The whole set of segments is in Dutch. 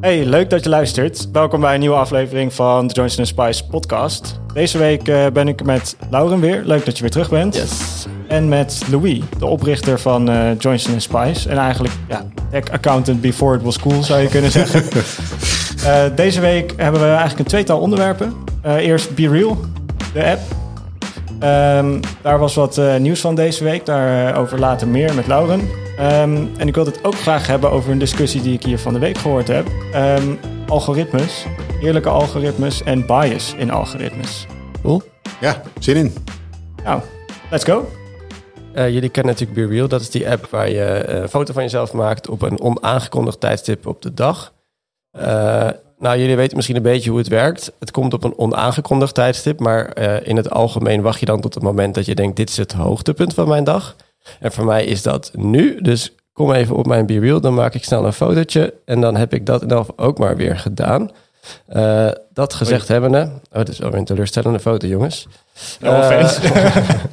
Hey, leuk dat je luistert. Welkom bij een nieuwe aflevering van de Johnson Spice podcast. Deze week uh, ben ik met Lauren weer. Leuk dat je weer terug bent. Yes. En met Louis, de oprichter van uh, Johnson Spice. En eigenlijk ja, tech accountant before it was cool, zou je kunnen zeggen. uh, deze week hebben we eigenlijk een tweetal onderwerpen. eerst Be Real, de app. Um, daar was wat nieuws van deze week. Daarover later meer met Lauren. Um, en ik wil het ook graag hebben over een discussie die ik hier van de week gehoord heb. Um, algoritmes, eerlijke algoritmes en bias in algoritmes. Cool. Ja, zin in. Nou, let's go. Uh, jullie kennen natuurlijk BeReal. Dat is die app waar je een foto van jezelf maakt op een onaangekondigd tijdstip op de dag. Uh, nou, jullie weten misschien een beetje hoe het werkt. Het komt op een onaangekondigd tijdstip, maar uh, in het algemeen wacht je dan tot het moment dat je denkt: dit is het hoogtepunt van mijn dag. En voor mij is dat nu. Dus kom even op mijn BeReal, dan maak ik snel een fotootje. En dan heb ik dat dan ook maar weer gedaan. Uh, dat gezegd Oei. hebbende... Oh, dat is wel een teleurstellende foto, jongens. No uh,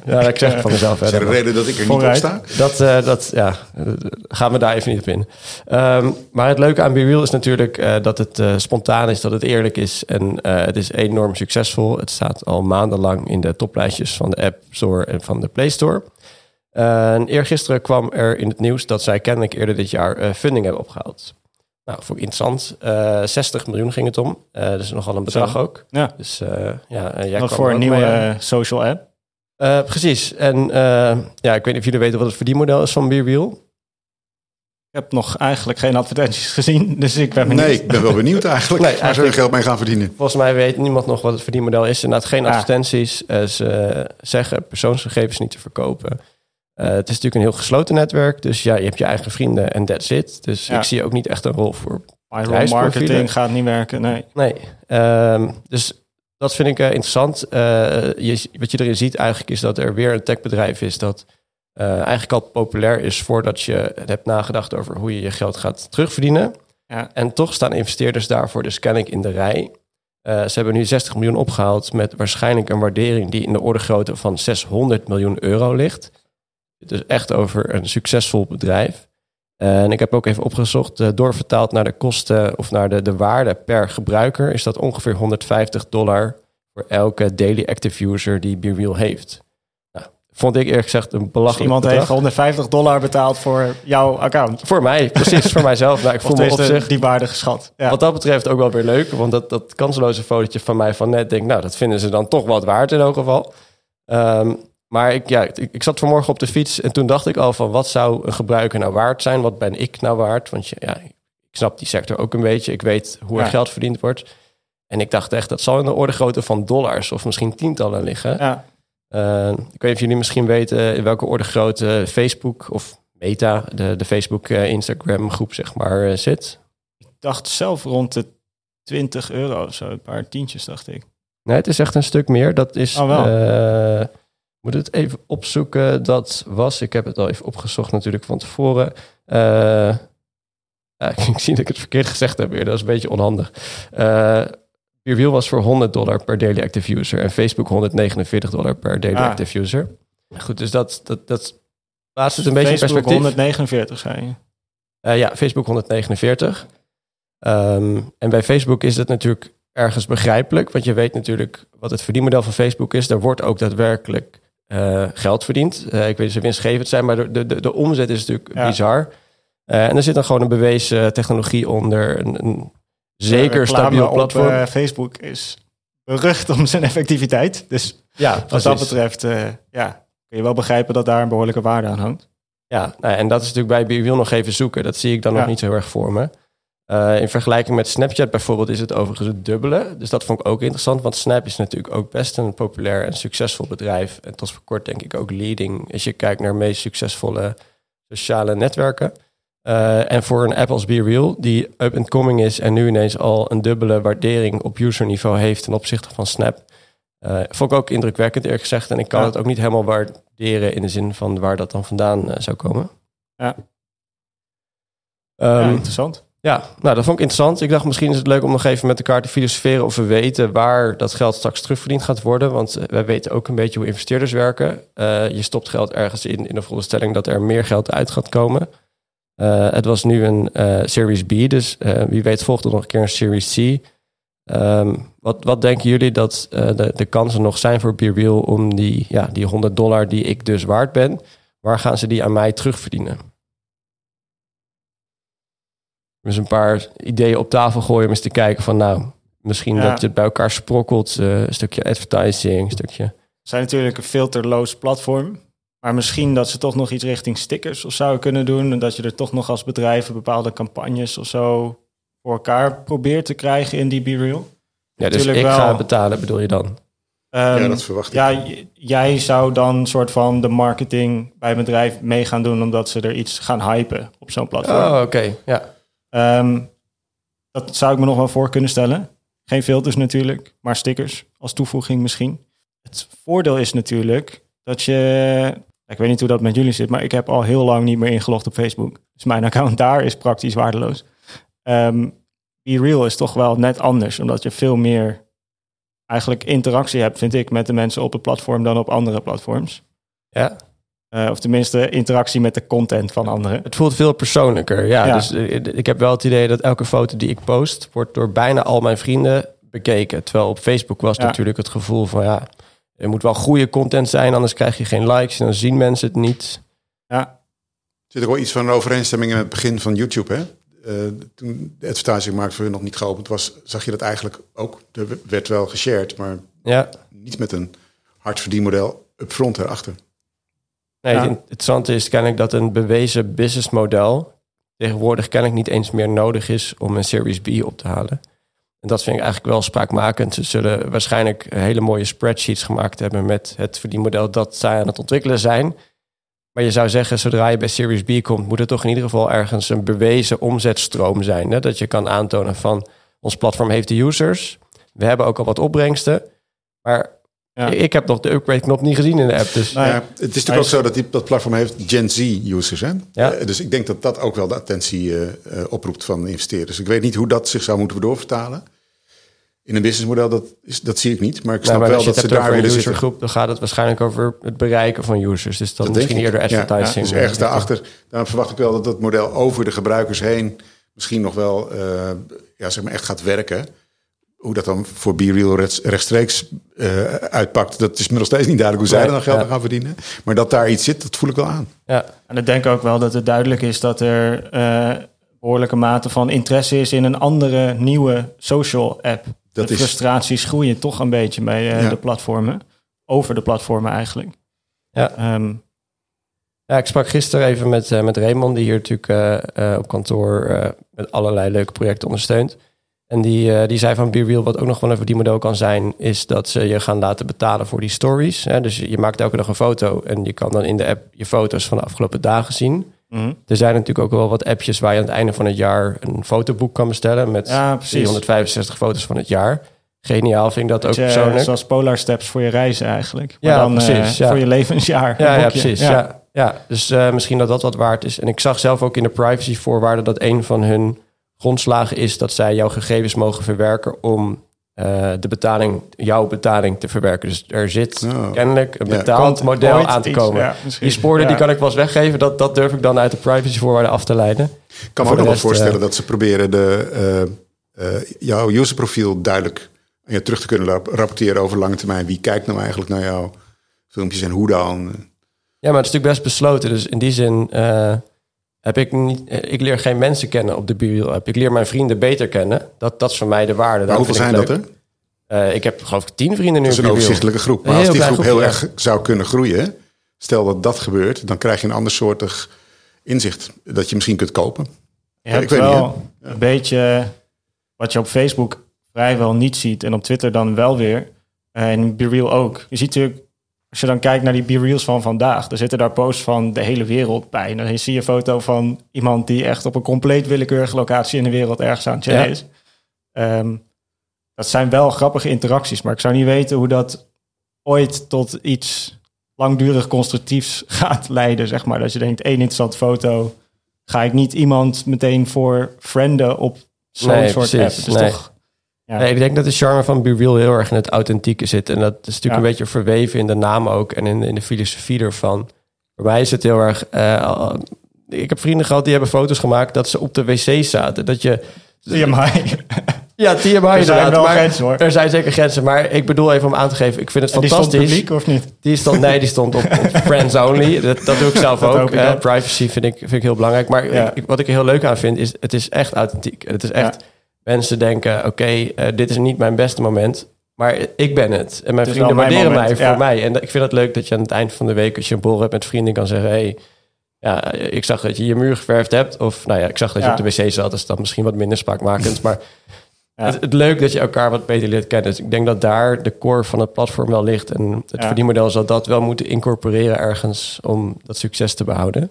ja, ik zeg het van mezelf. Is er een reden dat ik er niet op sta? Dat, uh, dat, ja, gaan we daar even niet op in. Um, maar het leuke aan BeReal is natuurlijk uh, dat het spontaan is, dat het eerlijk is. En het is enorm succesvol. Het staat al maandenlang in de toplijstjes van de App Store en van de Play Store. Uh, en eergisteren kwam er in het nieuws dat zij kennelijk eerder dit jaar uh, funding hebben opgehaald. Nou, vond ik interessant. Uh, 60 miljoen ging het om. dus nogal een bedrag Zo. ook. Ja. Dus ja, jij Nog voor een nieuwe social app. precies. En ja, ik weet niet of jullie weten wat het verdienmodel is van BeReal. Ik heb nog eigenlijk geen advertenties gezien, dus ik ben benieuwd. Nee, ik ben wel benieuwd eigenlijk. nee, Waar zou je geld mee gaan verdienen? Volgens mij weet niemand nog wat het verdienmodel is. Inderdaad, geen advertenties. Ah. ze zeggen persoonsgegevens niet te verkopen. Uh, het is natuurlijk een heel gesloten netwerk. Dus ja, je hebt je eigen vrienden en that's it. Dus ja. ik zie ook niet echt een rol voor marketing gaat niet werken, nee. Nee, um, dus dat vind ik uh, interessant. Uh, je, wat je erin ziet eigenlijk is dat er weer een techbedrijf is dat eigenlijk al populair is voordat je hebt nagedacht over hoe je je geld gaat terugverdienen. Ja. En toch staan investeerders daarvoor dus kennelijk in de rij. ze hebben nu 60 miljoen opgehaald met waarschijnlijk een waardering die in de orde grootte van 600 miljoen euro ligt. Het is echt over een succesvol bedrijf. En ik heb ook even opgezocht, uh, doorvertaald naar de kosten of naar de, de waarde per gebruiker, is dat ongeveer 150 dollar voor elke daily active user die BeReal heeft. Nou, vond ik eerlijk gezegd een belachelijk dus iemand bedrag. heeft 150 dollar betaald voor jouw account. Voor mij, precies, voor mijzelf. Nou, ik voel me op zich die waarde geschat. Ja. Wat dat betreft ook wel weer leuk, want dat, dat kansloze fotootje van mij van net, denk nou, dat vinden ze dan toch wat waard in elk geval. Um, maar ik, ja, ik, ik, zat vanmorgen op de fiets en toen dacht ik al van wat zou een gebruiker nou waard zijn? Wat ben ik nou waard? Want je, ja, ik snap die sector ook een beetje. Ik weet hoe er ja. geld verdiend wordt. En ik dacht echt, dat zal in de orde grootte van dollars of misschien tientallen liggen. Ja. Uh, ik weet niet of jullie misschien weten in welke orde grootte Facebook of Meta, de, de Facebook uh, Instagram groep zeg maar, uh, zit. Ik dacht zelf rond de 20 euro of zo, een paar tientjes dacht ik. Nee, het is echt een stuk meer. Dat is... Oh, wel. Moet het even opzoeken. Dat was, ik heb het al even opgezocht natuurlijk van tevoren. Uh, ja, ik zie dat ik het verkeerd gezegd heb weer. Dat is een beetje onhandig. Uh, Beerwheel was voor 100 dollar per daily active user. En Facebook 149 dollar per daily Ah. active user. Goed, dus dat, dat, dat plaatst het een beetje in perspectief. 149 zei je. Uh, ja, Facebook 149. Um, en bij Facebook is het natuurlijk ergens begrijpelijk. Want je weet natuurlijk wat het verdienmodel van Facebook is. Daar wordt ook daadwerkelijk uh, geld verdiend. Uh, ik weet niet of ze winstgevend zijn, maar de, de, de, omzet is natuurlijk Ja. bizar. Uh, en er zit dan gewoon een bewezen technologie onder. Een, een zeker stabiel platform. Op, Facebook is berucht om zijn effectiviteit. Dus ja, wat precies. dat betreft ja, kun je wel begrijpen dat daar een behoorlijke waarde aan hangt. Ja, nou, en dat is natuurlijk bij Beerwheel nog even zoeken. Dat zie ik dan Ja. nog niet zo heel erg voor me. Uh, in vergelijking met Snapchat bijvoorbeeld is het overigens het dubbele. Dus dat vond ik ook interessant, want Snap is natuurlijk ook best een populair en succesvol bedrijf. En tot voor kort denk ik ook leading als je kijkt naar de meest succesvolle sociale netwerken. Uh, en voor een app als BeReal, die up and coming is en nu ineens al een dubbele waardering op userniveau heeft ten opzichte van Snap, uh, vond ik ook indrukwekkend eerlijk gezegd. En ik kan Ja. het ook niet helemaal waarderen in de zin van waar dat dan vandaan zou komen. Ja. Um, ja, interessant. Ja, nou dat vond ik interessant. Ik dacht misschien is het leuk om nog even met elkaar te filosoferen of we weten waar dat geld straks terugverdiend gaat worden. Want uh, wij weten ook een beetje hoe investeerders werken. Uh, je stopt geld ergens in in de veronderstelling dat er meer geld uit gaat komen. het was nu een Series B, dus wie weet volgt er nog een keer een Series C. Ehm, wat, wat denken jullie dat de, de kansen nog zijn voor BeReal om die, ja, die 100 dollar die ik dus waard ben, waar gaan ze die aan mij terugverdienen? Dus een paar ideeën op tafel gooien om eens te kijken van nou, misschien dat je het bij elkaar sprokkelt. Uh, een stukje advertising, een stukje... Het zijn natuurlijk een filterloos platform. Maar misschien dat ze toch nog iets richting stickers of zouden kunnen doen. En dat je er toch nog als bedrijf bepaalde campagnes of zo voor elkaar probeert te krijgen in die BeReal. Ja, dus ik ga betalen, bedoel je dan? Um, ja, dat verwacht ik. Ja, jij zou dan soort van de marketing bij het bedrijf mee gaan doen... omdat ze er iets gaan hypen op zo'n platform. Oh, oké, ja. Ehm, dat zou ik me nog wel voor kunnen stellen. Geen filters natuurlijk, maar stickers als toevoeging misschien. Het voordeel is natuurlijk dat je... Ik weet niet hoe dat met jullie zit, maar ik heb al heel lang niet meer ingelogd op Facebook. Dus mijn account daar is praktisch waardeloos. Um, Real is toch wel net anders, omdat je veel meer eigenlijk interactie hebt, vind ik, met de mensen op het platform dan op andere platforms. Ja. Uh, of tenminste interactie met de content van anderen. Het voelt veel persoonlijker. Ja, dus eh, ik heb wel het idee dat elke foto die ik post, wordt door bijna al mijn vrienden bekeken. Terwijl op Facebook was natuurlijk het gevoel van ja, er moet wel goede content zijn, anders krijg je geen likes en dan zien mensen het niet. Ja. Zit er wel iets van een overeenstemming in het begin van YouTube, hè? Uh, toen de advertisingmarkt voor hun nog niet geopend was, zag je dat eigenlijk ook. Er werd wel geshared, maar ja. niet met een hard verdienmodel upfront erachter. Nee, het interessante is kennelijk dat een bewezen businessmodel tegenwoordig kennelijk niet eens meer nodig is om een Series B op te halen. En dat vind ik eigenlijk wel spraakmakend. Ze zullen waarschijnlijk hele mooie spreadsheets gemaakt hebben met het verdienmodel dat zij aan het ontwikkelen zijn. Maar je zou zeggen, zodra je bij Series B komt, moet er toch in ieder geval ergens een bewezen omzetstroom zijn. Hè? Dat je kan aantonen van ons platform heeft de users. We hebben ook al wat opbrengsten. Maar ja. Ik heb nog de upgrade-knop niet gezien in de app. Dus. Nou ja, het is natuurlijk ook zo dat die, dat platform heeft Gen Z-users. Hè? Ja. Uh, dus ik denk dat dat ook wel de attentie uh, uh, oproept van investeerders. Ik weet niet hoe dat zich zou moeten doorvertalen. In een businessmodel, dat, is, dat zie ik niet. Maar ik snap nou, wel dat ze daar willen zitten. Groep, dan gaat het waarschijnlijk over het bereiken van users. Dus dan misschien eerder advertising. Ja, dus ergens daarachter, dan verwacht ik wel dat dat model over de gebruikers heen... misschien nog wel ja, zeg maar echt gaat werken hoe dat dan voor BeReal rechtstreeks uh, uitpakt, dat is me nog steeds niet duidelijk hoe zij er dan geld aan gaan verdienen. Maar dat daar iets zit, dat voel ik wel aan. Ja, en ik denk ook wel dat het duidelijk is dat er uh, behoorlijke mate van interesse is in een andere nieuwe social app. Dat de frustraties groeien toch een beetje bij uh, de platformen, over de platformen eigenlijk. Ja. Um, ja, ik sprak gisteren even met, met Raymond, die hier natuurlijk op kantoor met allerlei leuke projecten ondersteunt. En die, uh, die zei van BeReal, wat ook nog wel een model kan zijn, is dat ze je gaan laten betalen voor die stories. Hè? Dus je maakt elke dag een foto en je kan dan in de app je foto's van de afgelopen dagen zien. Mhm. Er zijn natuurlijk ook wel wat appjes waar je aan het einde van het jaar een fotoboek kan bestellen met ja, 365 foto's van het jaar. Geniaal vind ik dat ook persoonlijk. Zoals Polar Steps voor je reizen eigenlijk. Maar ja, dan, precies. Uh, Voor je levensjaar. Ja, ja precies. Ja. Ja. dus uh, misschien dat dat wat waard is. En ik zag zelf ook in de privacyvoorwaarden dat een van hun grondslagen is dat zij jouw gegevens mogen verwerken om uh, de betaling, jouw betaling te verwerken. Dus er zit oh. kennelijk een betaald model aan te komen. die sporen die kan ik wel eens weggeven. Dat, dat durf ik dan uit de privacyvoorwaarden af te leiden. Ik kan me ook nog wel voorstellen uh, dat ze proberen de, uh, jouw userprofiel duidelijk je terug te kunnen rapporteren over lange termijn. Wie kijkt nou eigenlijk naar jouw filmpjes en hoe dan? Ja, maar het is natuurlijk best besloten. Dus in die zin heb ik niet. Ik leer geen mensen kennen op de bio Ik leer mijn vrienden beter kennen. Dat, dat is voor mij de waarde. Maar hoeveel zijn dat er? Uh, ik heb geloof ik tien vrienden nu. Dat is een overzichtelijke groep. Maar als die groep heel erg zou kunnen groeien, stel dat dat gebeurt, dan krijg je een ander soortig inzicht dat je misschien kunt kopen. Je hebt ik weet wel niet, een beetje wat je op Facebook vrijwel niet ziet en op Twitter dan wel weer. En BeReal ook. Je ziet natuurlijk als je dan kijkt naar die B-reels van vandaag, dan zitten daar posts van de hele wereld bij. En dan zie je een foto van iemand die echt op een compleet willekeurige locatie in de wereld ergens aan het chillen is. Ehm, dat zijn wel grappige interacties, maar ik zou niet weten hoe dat ooit tot iets langdurig constructiefs gaat leiden. Zeg maar dat je denkt, één interessante foto, ga ik niet iemand meteen voor frienden op zo'n soort app. Dus nee. toch ja. ik denk dat de charme van BeReal heel erg in het authentieke zit. En dat is natuurlijk een beetje verweven in de naam ook en in, in de filosofie ervan. Voor mij is het heel erg... Uh, ik heb vrienden gehad die hebben foto's gemaakt dat ze op de wc zaten. Dat je... TMI. Ja, TMI Er zijn wel maar grenzen, hoor. Er zijn zeker grenzen, maar ik bedoel even om aan te geven, ik vind het En die stond fantastisch. publiek of niet? Die stond, nee, die stond op, op Friends Only. Dat, dat doe ik zelf ook. ik Eh, privacy vind ik, vind ik heel belangrijk. Maar Ja. ik- wat ik er heel leuk aan vind, is het is echt authentiek. En Het is echt, Ja. Mensen denken, oké, eh, dit is niet mijn beste moment. Maar ik ben het. En mijn vrienden mijn waarderen mij voor mij. En ik vind het leuk dat je aan het eind van de week, als je een borrel hebt met vrienden, kan zeggen: hey, ja, ik zag dat je je muur geverfd hebt. Of nou ja, ik zag dat je Ja. op de wc zat. Dus dat misschien wat minder spraakmakend. maar Ja. het, het leuk dat je elkaar wat beter leert kennen. Dus ik denk dat daar de core van het platform wel ligt. En het verdienmodel zal dat wel moeten incorporeren ergens om dat succes te behouden.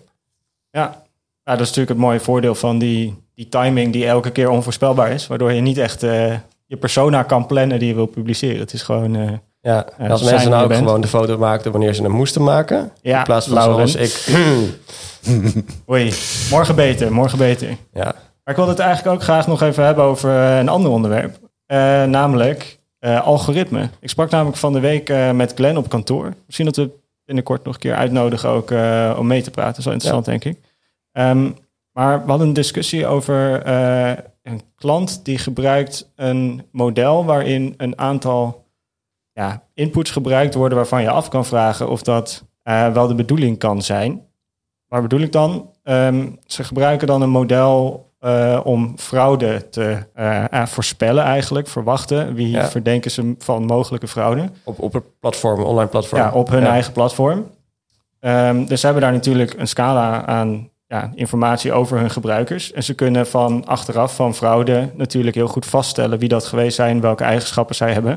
Ja. Ja, dat is natuurlijk het mooie voordeel van die, die timing die elke keer onvoorspelbaar is. Waardoor je niet echt eh, je persona kan plannen die je wil publiceren. Het is gewoon... eh, Ja, en als mensen nou ook bent. gewoon de foto maakten wanneer ze hem moesten maken. ja, in plaats van Lauren. zoals ik. Oei, morgen beter, morgen beter. ja, Maar ik wilde het eigenlijk ook graag nog even hebben over eh, een ander onderwerp. Eh, namelijk eh, algoritme. Ik sprak namelijk van de week eh, met Glenn op kantoor. Misschien dat we binnenkort nog een keer uitnodigen ook eh, om mee te praten. Dat is wel interessant, denk ik. Ehm, maar we hadden een discussie over eh, een klant die gebruikt een model waarin een aantal ja, inputs gebruikt worden waarvan je af kan vragen of dat eh, wel de bedoeling kan zijn. Waar bedoel ik dan? Ehm, ze gebruiken dan een model eh, om fraude te voorspellen eigenlijk, verwachten. Wie Ja. verdenken ze van mogelijke fraude? op, op een platform, online platform. Ja, op hun Ja. eigen platform. Ehm, dus ze hebben daar natuurlijk een scala aan ja, informatie over hun gebruikers. En ze kunnen van achteraf van fraude natuurlijk heel goed vaststellen wie dat geweest zijn, welke eigenschappen zij hebben.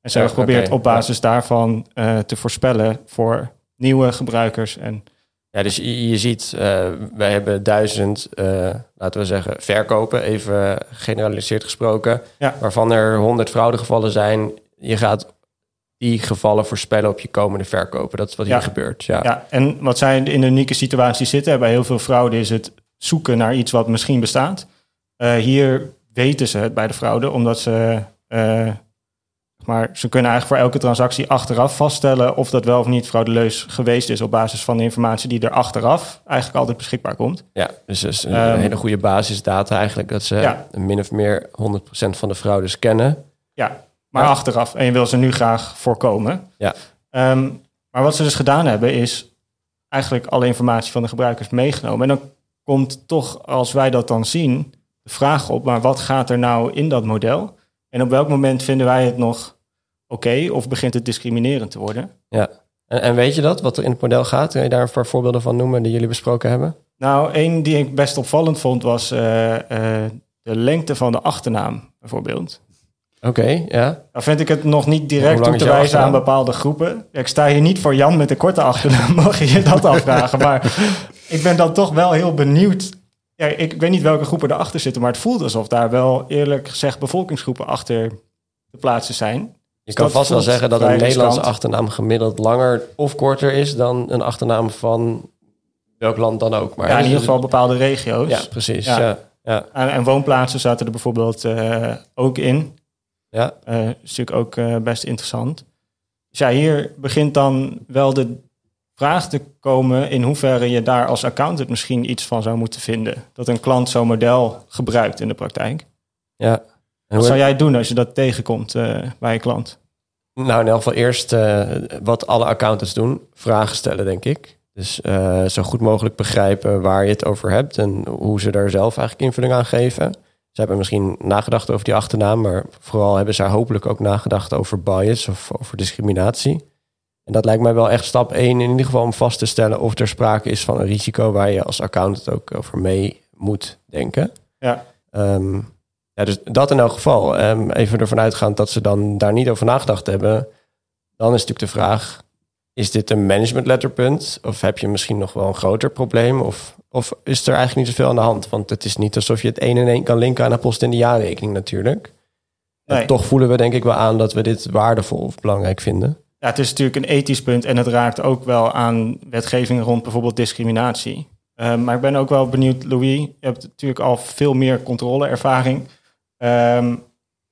En ze Ja, hebben geprobeerd oké, op basis daarvan eh, te voorspellen voor nieuwe gebruikers. En Ja, dus je, je ziet, eh, wij hebben duizend, eh, laten we zeggen, verkopen, even generaliseerd gesproken, Ja. waarvan er honderd fraudegevallen zijn. Je gaat die gevallen voorspellen op je komende verkopen. Dat is wat Ja. hier gebeurt. Ja. Ja, en wat zij in een unieke situatie zitten, bij heel veel fraude is het zoeken naar iets wat misschien bestaat. Eh, hier weten ze het bij de fraude, omdat ze, eh, maar ze kunnen eigenlijk voor elke transactie achteraf vaststellen of dat wel of niet fraudeleus geweest is op basis van de informatie die er achteraf eigenlijk altijd beschikbaar komt. Ja, dus dat is een Ehm, hele goede basisdata eigenlijk, dat ze Ja. min of meer 100% van de fraudes kennen. Ja, maar Ja. achteraf. En je wil ze nu graag voorkomen. Ja. Ehm, maar wat ze dus gedaan hebben is eigenlijk alle informatie van de gebruikers meegenomen. En dan komt toch, als wij dat dan zien, de vraag op, maar wat gaat er nou in dat model? En op welk moment vinden wij het nog oké of begint het discriminerend te worden? Ja. En, en weet je dat, wat er in het model gaat? Kun je daar een paar voorbeelden van noemen die jullie besproken hebben? Nou, één die ik best opvallend vond was eh, eh, de lengte van de achternaam, bijvoorbeeld. Oké, ja. Dan vind ik het nog niet direct toe te wijzen aan bepaalde groepen. Ik sta hier niet voor Jan met de korte achternaam, mag je je dat afvragen. Maar ik ben dan toch wel heel benieuwd. Ja, ik weet niet welke groepen erachter zitten, maar het voelt alsof daar wel eerlijk gezegd bevolkingsgroepen achter te plaatsen zijn. Je kan dat vast wel zeggen dat een Nederlandse achternaam gemiddeld langer of korter is dan een achternaam van welk land dan ook. Maar ja, in ieder geval bepaalde regio's. Ja, precies. Ja. Ja. Ja. En, en woonplaatsen zaten er bijvoorbeeld eh, ook in. Ja. Eh, is natuurlijk ook eh, best interessant. Dus ja, hier begint dan wel de vraag te komen in hoeverre je daar als accountant misschien iets van zou moeten vinden. Dat een klant zo'n model gebruikt in de praktijk. ja. En Wat zou jij doen als je dat tegenkomt eh, bij een klant? Nou, in elk geval eerst wat alle accountants doen, vragen stellen, denk ik. Dus zo goed mogelijk begrijpen waar je het over hebt en hoe ze daar zelf eigenlijk invulling aan geven. Ze hebben misschien nagedacht over die achternaam, maar vooral hebben ze daar hopelijk ook nagedacht over bias of over discriminatie. En dat lijkt mij wel echt stap één in ieder geval om vast te stellen of er sprake is van een risico waar je als accountant ook over mee moet denken. Ja, Ehm, ja, dus dat in elk geval. Ehm, even ervan uitgaand dat ze dan daar niet over nagedacht hebben. Dan is natuurlijk de vraag, is dit een management letterpunt? Of heb je misschien nog wel een groter probleem? Of, of is er eigenlijk niet zoveel aan de hand? Want het is niet alsof je het één en één kan linken aan een post in de jaarrekening natuurlijk. En toch voelen we denk ik wel aan dat we dit waardevol of belangrijk vinden. ja, het is natuurlijk een ethisch punt en het raakt ook wel aan wetgeving rond bijvoorbeeld discriminatie. Eh, maar ik ben ook wel benieuwd, Louis, je hebt natuurlijk al veel meer controleervaring. Ehm,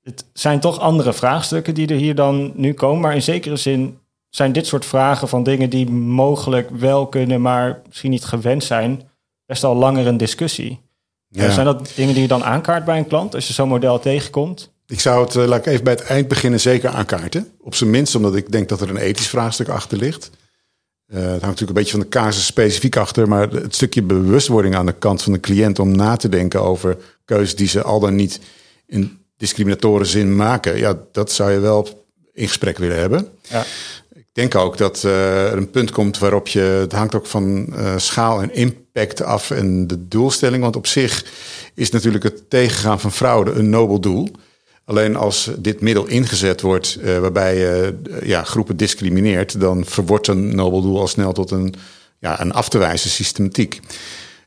het zijn toch andere vraagstukken die er hier dan nu komen, maar in zekere zin zijn dit soort vragen van dingen die mogelijk wel kunnen, maar misschien niet gewend zijn, best al langer een discussie. Ja. Zijn dat dingen die je dan aankaart bij een klant als je zo'n model tegenkomt? Ik zou het, eh, laat ik even bij het eind beginnen, zeker aankaarten. Op zijn minst omdat ik denk dat er een ethisch vraagstuk achter ligt. Eh, het hangt natuurlijk een beetje van de casus specifiek achter, maar het stukje bewustwording aan de kant van de cliënt om na te denken over keuzes die ze al dan niet in discriminatoren zin maken, ja, dat zou je wel in gesprek willen hebben. Ja. Ik denk ook dat eh, er een punt komt waarop je, het hangt ook van eh, schaal en impact af en de doelstelling, want op zich is natuurlijk het tegengaan van fraude een nobel doel. Alleen als dit middel ingezet wordt uh, waarbij je uh, ja, groepen discrimineert, dan verwordt een nobel doel al snel tot een, ja, een af te wijzen systematiek.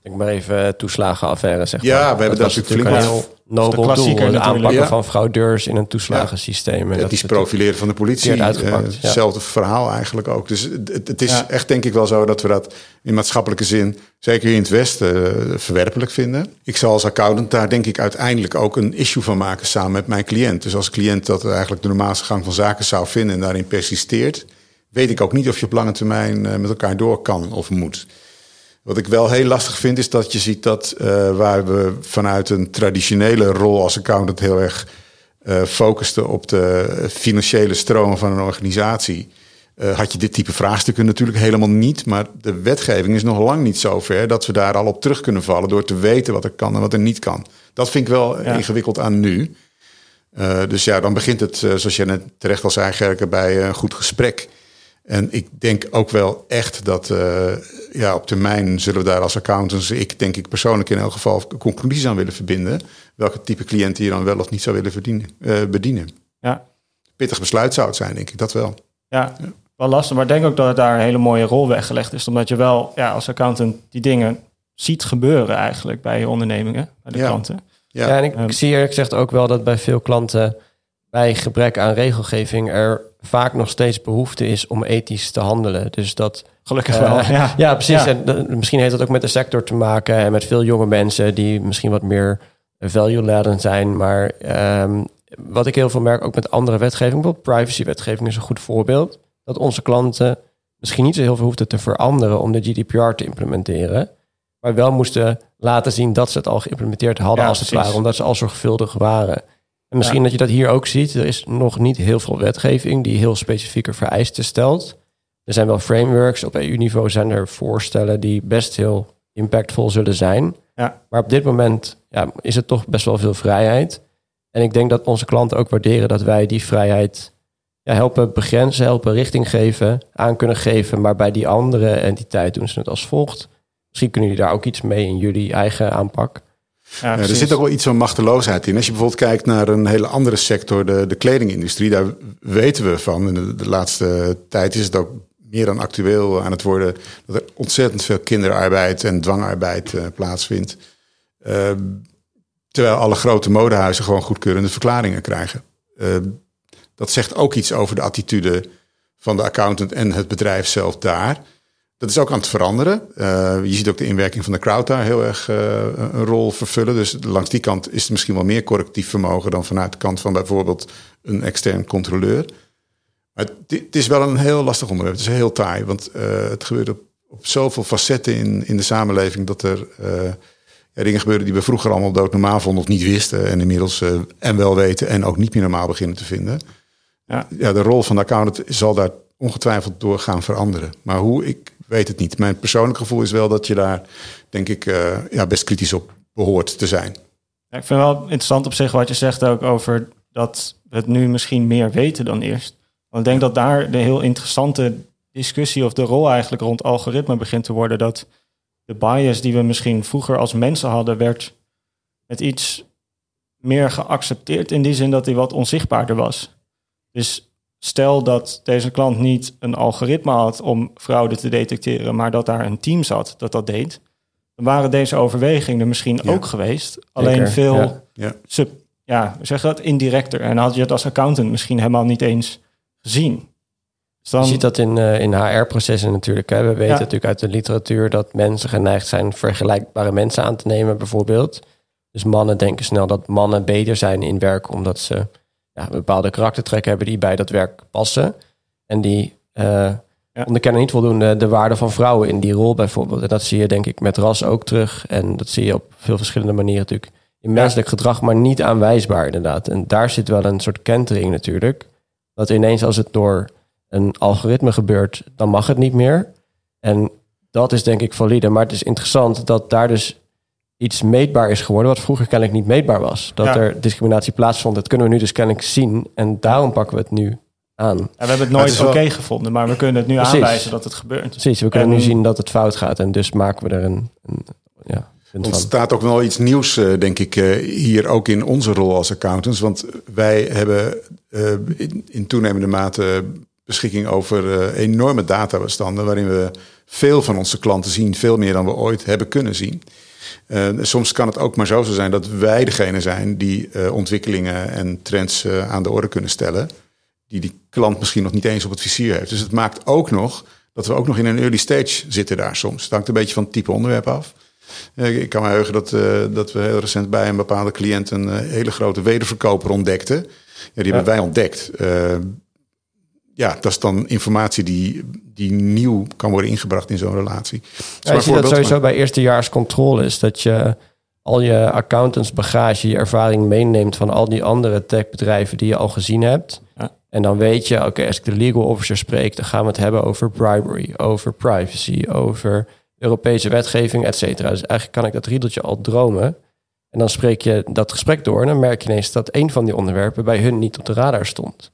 Ik maar even toeslagenaffaire zeg Ja, maar. we hebben dat was natuurlijk flink heel nobel doel. klassieker Het natuurlijk. aanpakken Ja. van fraudeurs in een toeslagensysteem. En Het dat is profileren van de politie. eh, ja. Hetzelfde verhaal eigenlijk ook. Dus het, het is Ja. echt denk ik wel zo dat we dat in maatschappelijke zin, zeker hier in het Westen, eh, verwerpelijk vinden. Ik zal als accountant daar denk ik uiteindelijk ook een issue van maken samen met mijn cliënt. Dus als cliënt dat eigenlijk de normaalste gang van zaken zou vinden en daarin persisteert, weet ik ook niet of je op lange termijn eh, met elkaar door kan of moet. Wat ik wel heel lastig vind, is dat je ziet dat eh, waar we vanuit een traditionele rol als accountant heel erg eh focusten op de financiële stromen van een organisatie. eh, had je dit type vraagstukken natuurlijk helemaal niet. Maar de wetgeving is nog lang niet zo ver dat we daar al op terug kunnen vallen door te weten wat er kan en wat er niet kan. Dat vind ik wel Ja. ingewikkeld aan nu. Dus ja, dan begint het, zoals je net terecht al zei, Gerke, bij een goed gesprek. En ik denk ook wel echt dat eh, ja, op termijn zullen we daar als accountants, ik denk ik persoonlijk in elk geval, conclusies aan willen verbinden. Welke type cliënten je dan wel of niet zou willen verdienen, eh, bedienen. Ja, Pittig besluit zou het zijn, denk ik, dat wel. ja, wel lastig. Maar ik denk ook dat het daar een hele mooie rol weggelegd is. Omdat je wel ja, als accountant die dingen ziet gebeuren eigenlijk bij je ondernemingen, bij de Ja. klanten. Ja, Ja, en ik Ehm. zie eerlijk gezegd ook wel dat bij veel klanten bij gebrek aan regelgeving er vaak nog steeds behoefte is om ethisch te handelen. Dus dat Gelukkig Eh, wel. Ja, Ja, precies. Ja. En eh, misschien heeft dat ook met de sector te maken en met veel jonge mensen die misschien wat meer value-laden zijn. Maar ehm, wat ik heel veel merk, ook met andere wetgeving, bijvoorbeeld privacy-wetgeving is een goed voorbeeld, dat onze klanten misschien niet zo heel veel hoefden te veranderen om de GDPR te implementeren, maar wel moesten laten zien dat ze het al geïmplementeerd hadden Ja, als het precies. ware, omdat ze al zorgvuldig waren. En misschien Ja. dat je dat hier ook ziet. Er is nog niet heel veel wetgeving die heel specifieke vereisten stelt. Er zijn wel frameworks. Op EU-niveau zijn er voorstellen die best heel impactvol zullen zijn. Ja. Maar op dit moment ja, is het toch best wel veel vrijheid. En ik denk dat onze klanten ook waarderen dat wij die vrijheid ja, helpen begrenzen, helpen richting geven, aan kunnen geven. Maar bij die andere entiteit doen ze het als volgt. Misschien kunnen jullie daar ook iets mee in jullie eigen aanpak. Ja, Ja, er zit ook wel iets van machteloosheid in. Als je bijvoorbeeld kijkt naar een hele andere sector, de, de kledingindustrie, daar weten we van. En de, de laatste tijd is het ook meer dan actueel aan het worden dat er ontzettend veel kinderarbeid en dwangarbeid eh, plaatsvindt. Eh, terwijl alle grote modehuizen gewoon goedkeurende verklaringen krijgen. Eh, dat zegt ook iets over de attitude van de accountant en het bedrijf zelf daar. Dat is ook aan het veranderen. Eh, je ziet ook de inwerking van de crowd daar heel erg eh, een rol vervullen. Dus langs die kant is er misschien wel meer correctief vermogen dan vanuit de kant van bijvoorbeeld een extern controleur. Maar het, het is wel een heel lastig onderwerp. Het is heel taai, want eh, het gebeurt op, op zoveel facetten in, in de samenleving dat er ja, dingen gebeuren die we vroeger allemaal doodnormaal vonden of niet wisten. En inmiddels en wel weten en ook niet meer normaal beginnen te vinden. Ja. Ja, de rol van de accountant zal daar ongetwijfeld door gaan veranderen. Maar hoe, ik weet het niet. Mijn persoonlijk gevoel is wel dat je daar, denk ik, eh, ja, best kritisch op behoort te zijn. Ik vind wel interessant op zich wat je zegt ook over dat we het nu misschien meer weten dan eerst. Want ik denk dat daar de heel interessante discussie of de rol eigenlijk rond algoritme begint te worden. Dat de bias die we misschien vroeger als mensen hadden, werd met iets meer geaccepteerd in die zin dat hij wat onzichtbaarder was. Dus stel dat deze klant niet een algoritme had om fraude te detecteren, maar dat daar een team zat dat dat deed, dan waren deze overwegingen er misschien Ja. ook geweest. Alleen Zeker, veel ja. Ja. sub, ja, zeg dat, indirecter. En dan had je het als accountant misschien helemaal niet eens gezien. Dus dan, Je ziet dat in, eh, in HR-processen natuurlijk. Hè. We weten Ja. natuurlijk uit de literatuur dat mensen geneigd zijn vergelijkbare mensen aan te nemen, bijvoorbeeld. Dus mannen denken snel dat mannen beter zijn in werk omdat ze ja, bepaalde karaktertrekken hebben die bij dat werk passen. En die, Ja. onderkennen niet voldoende de waarde van vrouwen in die rol bijvoorbeeld. En dat zie je denk ik met ras ook terug. En dat zie je op veel verschillende manieren natuurlijk in menselijk gedrag, maar niet aanwijsbaar inderdaad. En daar zit wel een soort kentering natuurlijk. Dat ineens als het door een algoritme gebeurt, dan mag het niet meer. En dat is denk ik valide. Maar het is interessant dat daar dus iets meetbaar is geworden... wat vroeger kennelijk niet meetbaar was. Dat Ja. er discriminatie plaatsvond. Dat kunnen we nu dus kennelijk zien. En daarom pakken we het nu aan. En we hebben het nooit oké wel- gevonden, maar we kunnen het nu Precies. aanwijzen dat het gebeurt. Precies, we kunnen En- nu zien dat het fout gaat. En dus maken we er een, een ja, Er ontstaat ook wel iets nieuws, eh, denk ik, eh, hier ook in onze rol als accountants. Want wij hebben eh, in, in toenemende mate beschikking over eh, enorme databestanden... waarin we veel van onze klanten zien, veel meer dan we ooit hebben kunnen zien. Eh, soms kan het ook maar zo zijn dat wij degene zijn die eh, ontwikkelingen en trends eh, aan de orde kunnen stellen. Die die klant misschien nog niet eens op het vizier heeft. Dus het maakt ook nog dat we ook nog in een early stage zitten daar soms. Het hangt een beetje van het type onderwerp af. Ik kan me heugen dat, dat we heel recent bij een bepaalde cliënt een hele grote wederverkoper ontdekten. Ja, die hebben wij ontdekt. Ja, dat is dan informatie die, die nieuw kan worden ingebracht in zo'n relatie. Ja, je ziet dat sowieso maar- bij eerstejaars controle is dat je al je accountants bagage, je ervaring meeneemt van al die andere techbedrijven die je al gezien hebt. Ja. En dan weet je, oké, als ik de legal officer spreek, dan gaan we het hebben over bribery, over privacy, over Europese wetgeving, et cetera. Dus eigenlijk kan ik dat riedeltje al dromen. En dan spreek je dat gesprek door en dan merk je ineens dat een van die onderwerpen bij hun niet op de radar stond.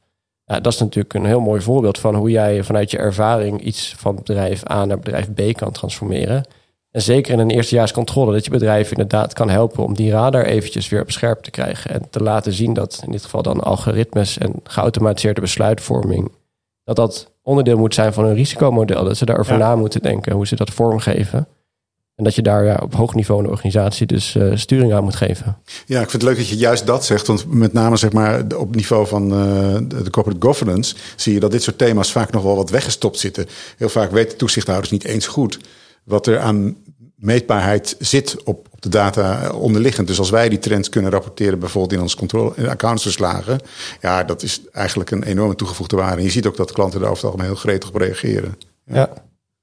Ja, dat is natuurlijk een heel mooi voorbeeld van hoe jij vanuit je ervaring iets van bedrijf A naar bedrijf B kan transformeren. En zeker in een eerstejaarscontrole, dat je bedrijf inderdaad kan helpen om die radar eventjes weer op scherp te krijgen. En te laten zien dat in dit geval dan algoritmes en geautomatiseerde besluitvorming, dat dat onderdeel moet zijn van een risicomodel. Dat ze daarover Ja. na moeten denken, hoe ze dat vormgeven. En dat je daar ja, op hoog niveau de organisatie dus eh, sturing aan moet geven. Ja, ik vind het leuk dat je juist dat zegt. Want met name zeg maar, op niveau van eh, de corporate governance zie je dat dit soort thema's vaak nog wel wat weggestopt zitten. Heel vaak weten toezichthouders niet eens goed wat er aan meetbaarheid zit op, op de data eh, onderliggend. Dus als wij die trends kunnen rapporteren, bijvoorbeeld in ons controle in accountsverslagen, ja, dat is eigenlijk een enorme toegevoegde waarde. En je ziet ook dat klanten daar over het algemeen heel gretig op reageren. Ja. Ja,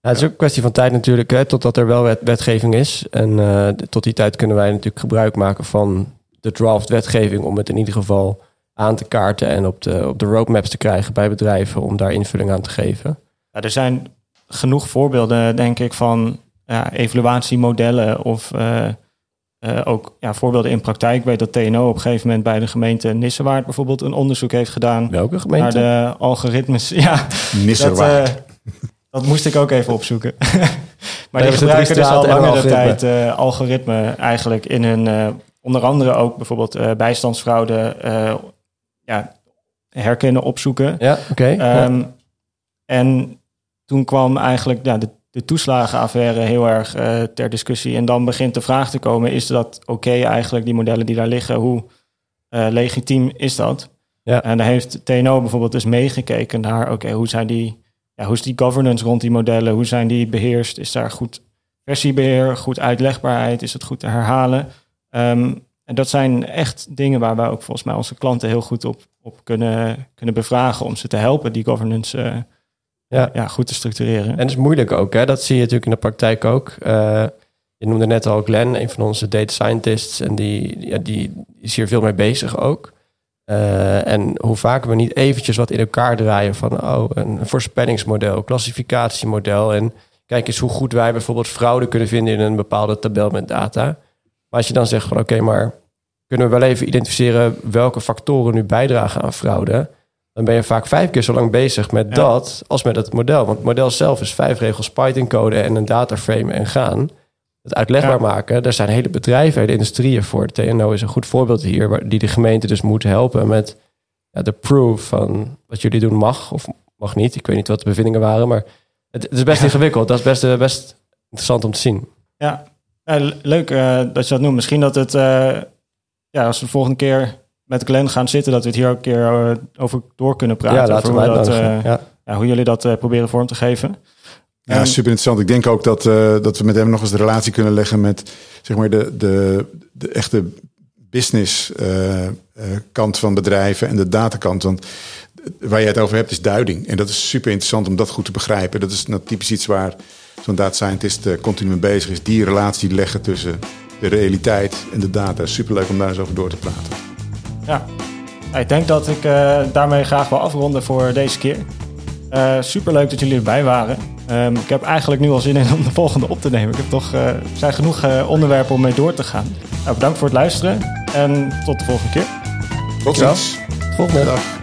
het is ook een kwestie van tijd natuurlijk, hè, totdat er wel wet, wetgeving is. En eh, tot die tijd kunnen wij natuurlijk gebruik maken van de draft wetgeving om het in ieder geval aan te kaarten en op de, op de roadmaps te krijgen bij bedrijven om daar invulling aan te geven. Ja, er zijn genoeg voorbeelden, denk ik, van ja, evaluatiemodellen of eh, eh, ook ja, voorbeelden in praktijk. Ik weet dat TNO op een gegeven moment bij de gemeente Nissewaard bijvoorbeeld een onderzoek heeft gedaan Welke naar gemeente? de algoritmes. Ja, dat, eh, dat moest ik ook even opzoeken. maar die gebruiken dus al langere algoritme. tijd eh, algoritme eigenlijk in hun, eh, onder andere ook bijvoorbeeld eh, bijstandsfraude ja, herkennen, opzoeken. Ja, oké. ja. Ehm, En toen kwam eigenlijk ja, de, de toeslagenaffaire heel erg ter discussie. En dan begint de vraag te komen: is dat oké eigenlijk, die modellen die daar liggen? Hoe legitiem is dat? Ja. En daar heeft TNO bijvoorbeeld dus meegekeken naar: oké, hoe zijn die, ja, hoe is die governance rond die modellen? Hoe zijn die beheerst? Is daar goed versiebeheer, goed uitlegbaarheid? Is het goed te herhalen? Ehm, en dat zijn echt dingen waar wij ook volgens mij onze klanten heel goed op, op kunnen, kunnen bevragen om ze te helpen die governance eh, Ja. ja, goed te structureren. En dat is moeilijk ook, hè? dat zie je natuurlijk in de praktijk ook. Eh, je noemde net al Glenn, een van onze data scientists, en die, ja, die is hier veel mee bezig ook. Eh, en hoe vaker we niet eventjes wat in elkaar draaien van oh, een voorspellingsmodel, klassificatiemodel. En kijk eens hoe goed wij bijvoorbeeld fraude kunnen vinden in een bepaalde tabel met data. Maar als je dan zegt van oké, maar kunnen we wel even identificeren welke factoren nu bijdragen aan fraude? Dan ben je vaak vijf keer zo lang bezig met Ja. dat als met het model. Want het model zelf is vijf regels Python code en een dataframe en gaan. Het uitlegbaar Ja. maken. Er zijn hele bedrijven, hele industrieën voor. De TNO is een goed voorbeeld hier, waar, die de gemeente dus moet helpen met ja, de proof van wat jullie doen mag of mag niet. Ik weet niet wat de bevindingen waren, maar het, het is best Ja. ingewikkeld. Dat is best, eh, best interessant om te zien. Ja, le- leuk eh, dat je dat noemt. Misschien dat het, eh, ja, als we de volgende keer met Glenn gaan zitten, dat we het hier ook een keer over door kunnen praten. ja, laten we over hoe, dat, ja. ja, hoe jullie dat proberen vorm te geven. Ja, super interessant. Ik denk ook dat, eh, dat we met hem nog eens de relatie kunnen leggen met zeg maar, de, de, de echte business eh, eh, kant van bedrijven en de datakant. Want waar je het over hebt is duiding. En dat is super interessant om dat goed te begrijpen. Dat is nou typisch iets waar zo'n data scientist uh, continu mee bezig is. Die relatie leggen tussen de realiteit en de data. Superleuk om daar eens over door te praten. Ja, ik denk dat ik daarmee graag wil afronden voor deze keer. Uh, superleuk dat jullie erbij waren. Um, ik heb eigenlijk nu al zin in om de volgende op te nemen. Ik heb toch, uh, er zijn genoeg onderwerpen om mee door te gaan. Nou, bedankt voor het luisteren en tot de volgende keer. Tot ziens. Volgende dag.